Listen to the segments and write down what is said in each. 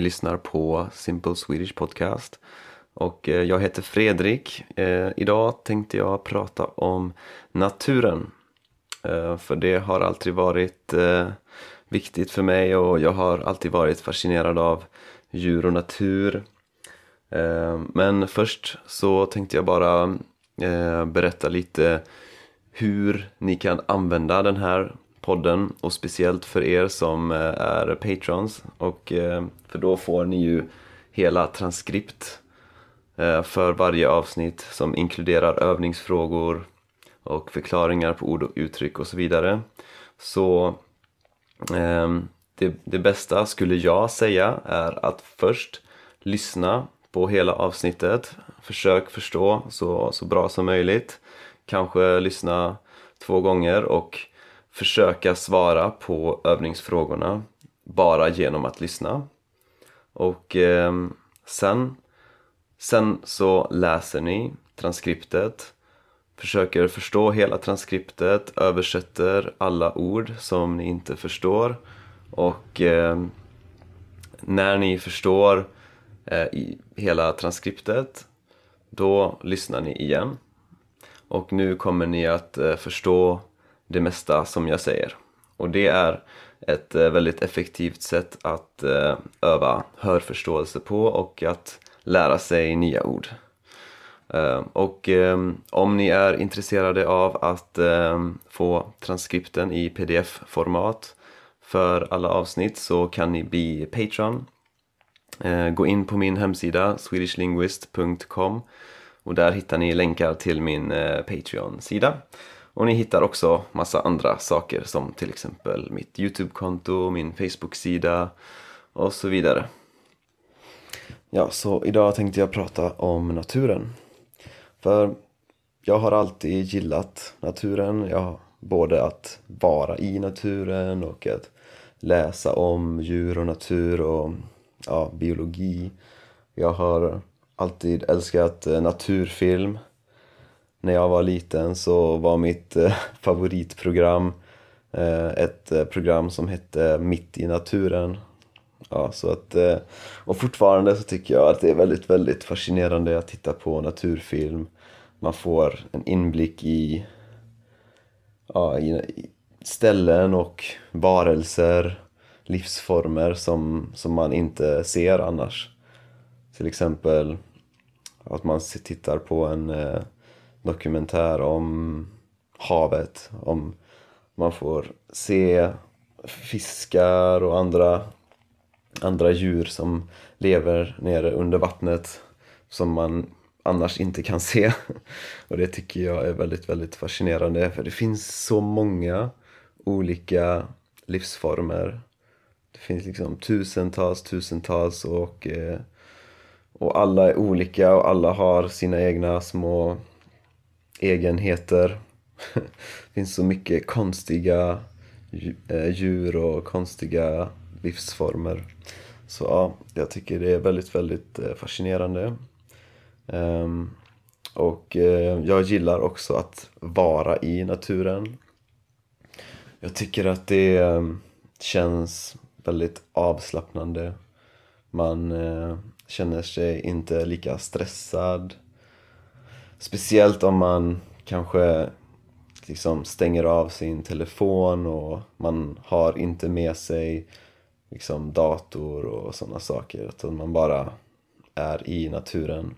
ni lyssnar på Simple Swedish Podcast. Och eh, jag heter Fredrik. Eh, idag tänkte jag prata om naturen. Eh, för det har alltid varit viktigt för mig och jag har alltid varit fascinerad av djur och natur. Men först så tänkte jag bara berätta lite hur ni kan använda den här podden och speciellt för er som eh, är patrons och eh, för då får ni ju hela transkript eh, för varje avsnitt som inkluderar övningsfrågor och förklaringar på ord och uttryck och så vidare. Så ehm, det, det bästa skulle jag säga är att först lyssna på hela avsnittet. Försök förstå så, så bra som möjligt. Kanske lyssna två gånger och försöka svara på övningsfrågorna bara genom att lyssna. Och eh, sen Sen så läser ni transkriptet, försöker förstå hela transkriptet, översätter alla ord som ni inte förstår och eh, när ni förstår eh, hela transkriptet då lyssnar ni igen och nu kommer ni att eh, förstå det mesta som jag säger och det är ett eh, väldigt effektivt sätt att eh, öva hörförståelse på och att lära sig nya ord. Eh, och om ni är intresserade av att få transkripten i pdf-format för alla avsnitt så kan ni bli Patreon. Gå in på min hemsida swedishlinguist.com och där hittar ni länkar till min Patreon-sida. Och ni hittar också massa andra saker som till exempel mitt Youtube-konto, min Facebook-sida och så vidare. Ja, så idag tänkte jag prata om naturen. För jag har alltid gillat naturen. Jag både att vara i naturen och att läsa om djur och natur och ja, biologi. Jag har alltid älskat eh, naturfilm. När jag var liten så var mitt eh, favoritprogram eh, ett eh, program som hette Mitt i naturen Ja, så att, eh, och fortfarande så tycker jag att det är väldigt, väldigt fascinerande att titta på naturfilm. Man får en inblick i, ja, i ställen och varelser, livsformer som, som man inte ser annars. Till exempel att man tittar på en eh, dokumentär om havet, om man får se fiskar och andra andra djur som lever nere under vattnet som man annars inte kan se. Och det tycker jag är väldigt, väldigt fascinerande för det finns så många olika livsformer. Det finns liksom tusentals, tusentals och, eh, och alla är olika och alla har sina egna små egenheter. Det finns så mycket konstiga eh, djur och konstiga livsformer. Så ja, jag tycker det är väldigt, väldigt eh, fascinerande. Um, och eh, jag gillar också att vara i naturen. Jag tycker att det ehm, känns väldigt avslappnande. Man känner sig inte lika stressad. Speciellt om man kanske liksom stänger av sin telefon och man har inte med sig liksom dator och sådana saker. Utan man bara är i naturen.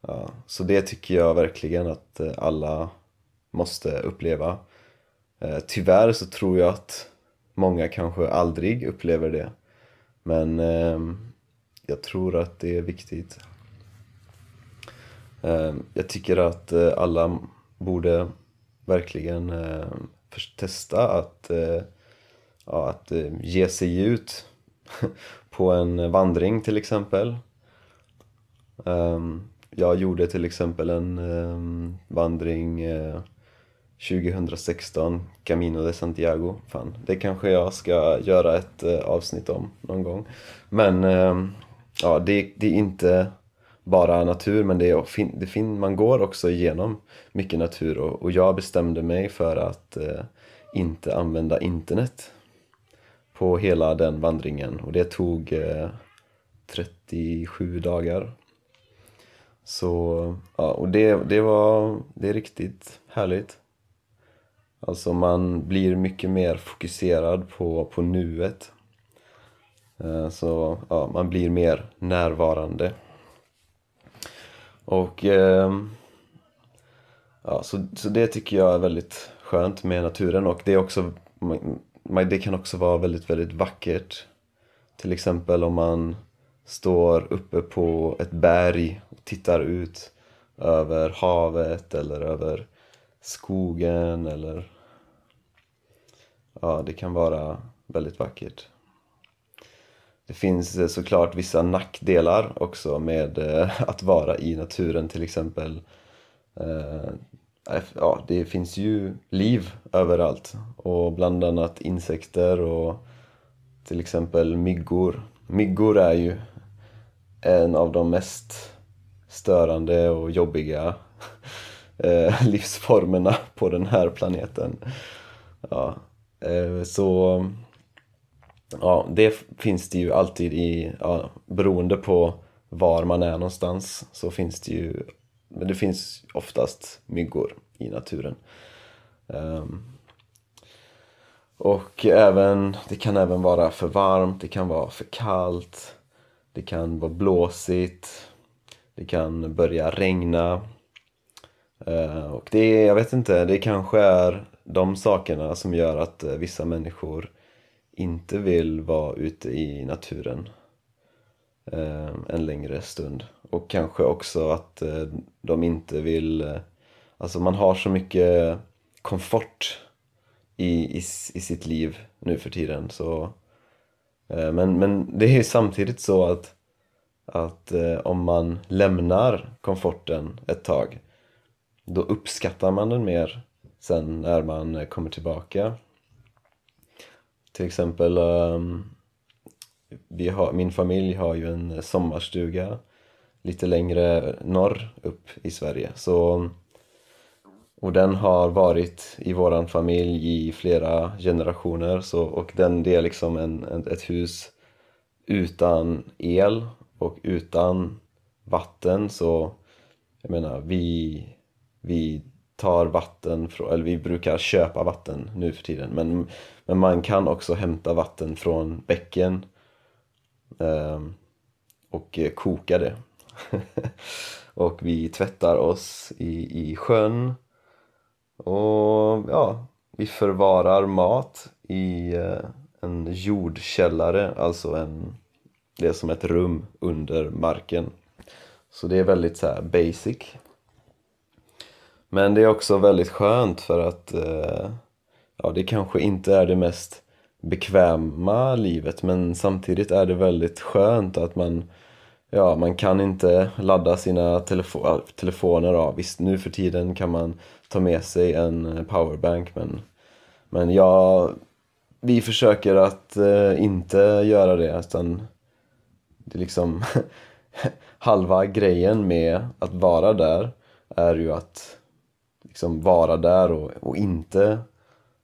Ja, så det tycker jag verkligen att eh, alla måste uppleva. Eh, tyvärr så tror jag att många kanske aldrig upplever det. Men ehm, jag tror att det är viktigt. Ehm, jag tycker att eh, alla borde verkligen ehm, testa att eh, ja, att eh, ge sig ut på en vandring till exempel. Ehm, jag gjorde till exempel en vandring 2016, Camino de Santiago. Fan, det kanske jag ska göra ett avsnitt om någon gång. Men ja, det, det, är inte bara natur, men det är, det fin, man går också igenom mycket natur och, och jag bestämde mig för att eh, inte använda internet på hela den vandringen och det tog eh, 37 dagar. Så, ja, och det, det var, det är riktigt härligt. Alltså man blir mycket mer fokuserad på, på nuet. Eh, så ja, man blir mer närvarande. Och eh, ja, så, så det tycker jag är väldigt skönt med naturen och det är också det kan också vara väldigt, väldigt vackert. Till exempel om man står uppe på ett berg och tittar ut över havet eller över skogen eller ja, det kan vara väldigt vackert. Det finns eh, såklart vissa nackdelar också med eh, att vara i naturen till exempel eh, ja, det finns ju liv överallt och bland annat insekter och till exempel myggor. Myggor är ju en av de mest störande och jobbiga livsformerna på den här planeten. Ja, så ja, det finns det ju alltid i, ja, beroende på var man är någonstans så finns det ju men det finns oftast myggor i naturen. Um, och även, det kan även vara för varmt, det kan vara för kallt, det kan vara blåsigt, det kan börja regna. Uh, och det jag vet inte, det kanske är de sakerna som gör att uh, vissa människor inte vill vara ute i naturen eh, en längre stund. Och kanske också att eh, de inte vill... Eh, alltså man har så mycket komfort i, i, i sitt liv nu för tiden. Så, men, men det är ju samtidigt så att, att om man lämnar komforten ett tag då uppskattar man den mer sen när man kommer tillbaka. Till exempel, ehm, vi har, min familj har ju en sommarstuga lite längre norr upp i Sverige. Så, och den har varit i våran familj i flera generationer så, och den det är liksom en, en, ett hus utan el och utan vatten så jag menar vi, vi tar vatten, från, eller vi brukar köpa vatten nu för tiden men, men man kan också hämta vatten från bäcken ehm, eh, och koka det och vi tvättar oss i, i sjön. Och ja, vi förvarar mat i eh, en jordkällare, alltså en, det är som ett rum under marken. Så det är väldigt så basic. Men det är också väldigt skönt för att eh, ja, det kanske inte är det mest bekväma livet men samtidigt är det väldigt skönt att man Ja, man kan inte ladda sina telefo telefoner. Ja, visst, nu för tiden kan man ta med sig en eh, powerbank men, men ja, vi försöker att eh, inte göra det utan det är liksom halva grejen med att vara där är ju att liksom vara där och, och inte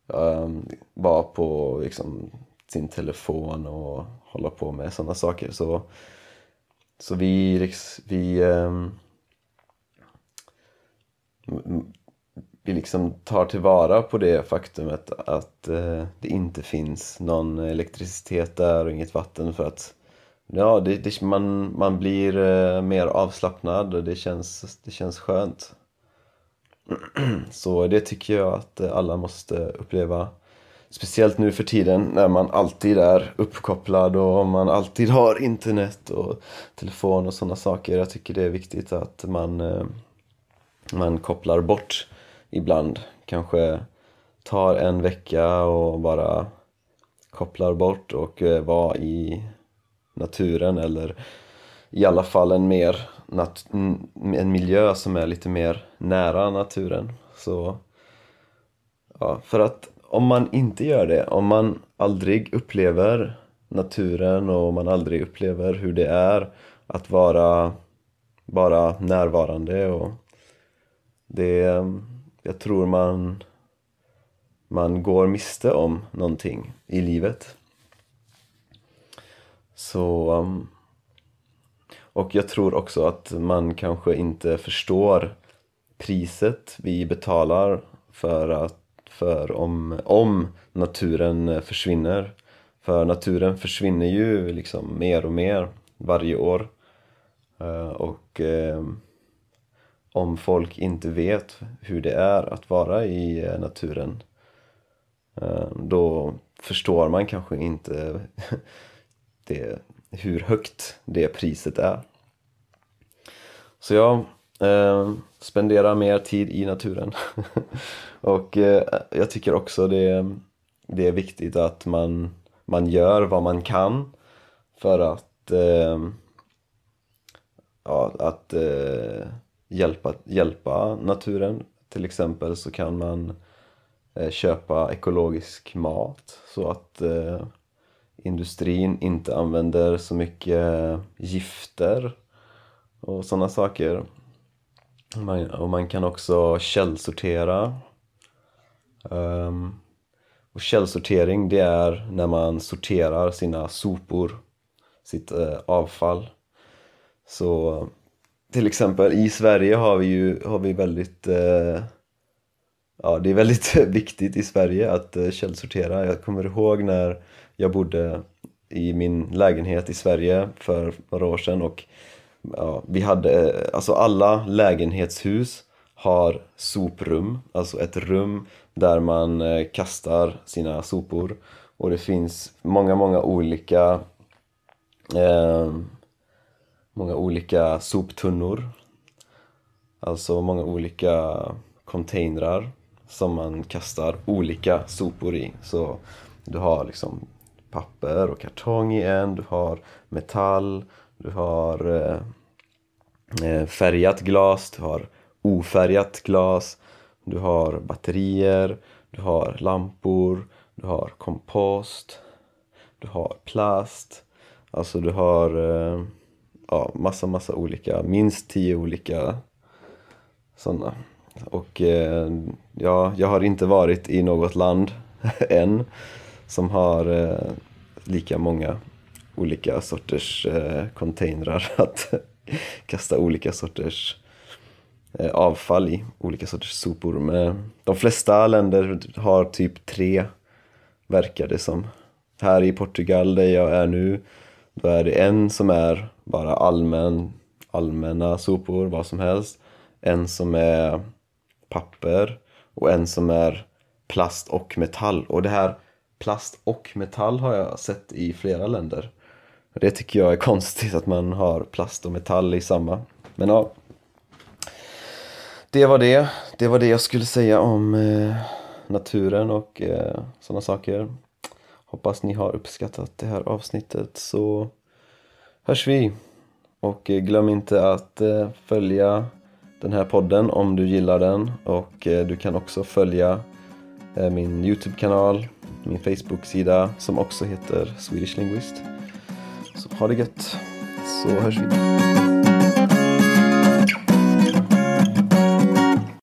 um, vara på liksom, sin telefon och hålla på med sådana saker. Så så vi, vi, um, vi liksom tar tillvara på det faktumet att uh, det inte finns någon elektricitet där och inget vatten för att ja, det, det, man, man blir eh, mer avslappnad och det känns, det känns skönt. Så det tycker jag att eh, alla måste uppleva Speciellt nu för tiden när man alltid är uppkopplad och man alltid har internet och telefon och sådana saker. Jag tycker det är viktigt att man, eh, man kopplar bort ibland. Kanske tar en vecka och bara kopplar bort och eh, var i naturen eller i alla fall en, mer en miljö som är lite mer nära naturen. Så, ja, för att om man inte gör det, om man aldrig upplever naturen och om man aldrig upplever hur det är att vara bara närvarande och det, jag tror man, man går miste om någonting i livet. Så um, och jag tror också att man kanske inte förstår priset vi betalar för, att, för om, om naturen försvinner. För naturen försvinner ju liksom mer och mer varje år. Eh, och eh, om folk inte vet hur det är att vara i eh, naturen då förstår man kanske inte det, hur högt det priset är. Så jag eh, spenderar mer tid i naturen. och eh, jag tycker också det, det är viktigt att man, man gör vad man kan för att, eh, ja, att eh, hjälpa, hjälpa naturen. Till exempel så kan man eh, köpa ekologisk mat så att eh, industrin inte använder så mycket gifter och sådana saker. Man, och man kan också källsortera. Um, och källsortering det är när man sorterar sina sopor, sitt uh, avfall. Så till exempel i Sverige har vi ju har vi väldigt uh, Ja, det är väldigt viktigt i Sverige att uh, källsortera. Jag kommer ihåg när jag bodde i min lägenhet i Sverige för några år sedan och ja, vi hade, eh, alltså alla lägenhetshus har soprum, alltså ett rum där man eh, kastar sina sopor. Och det finns många, många olika eh, många olika soptunnor. Alltså många olika containrar som man kastar olika sopor i. Så du har liksom papper och kartong i en, du har metall, du har eh, eh, färgat glas, du har ofärgat glas, du har batterier, du har lampor, du har kompost, du har plast, alltså du har eh, ja, massa, massa olika, minst tio olika sådana. Och eh, ja, jag har inte varit i något land än som har eh, lika många olika sorters eh, containrar att kasta olika sorters eh, avfall i, olika sorters sopor. Men de flesta länder har typ tre, verkar det som. Här i Portugal där jag är nu, då är det en som är bara allmän, allmänna sopor, vad som helst. En som är papper och en som är plast och metall. Och det här plast och metall har jag sett i flera länder. Det tycker jag är konstigt att man har plast och metall i samma. Men ja. Det var det. Det var det jag skulle säga om eh, naturen och eh, sådana saker. Hoppas ni har uppskattat det här avsnittet så hörs vi. Och eh, glöm inte att eh, följa den här podden om du gillar den och eh, du kan också följa eh, min Youtube-kanal min Facebook-sida som också heter Swedish Linguist. Så ha det gött, så hörs vi.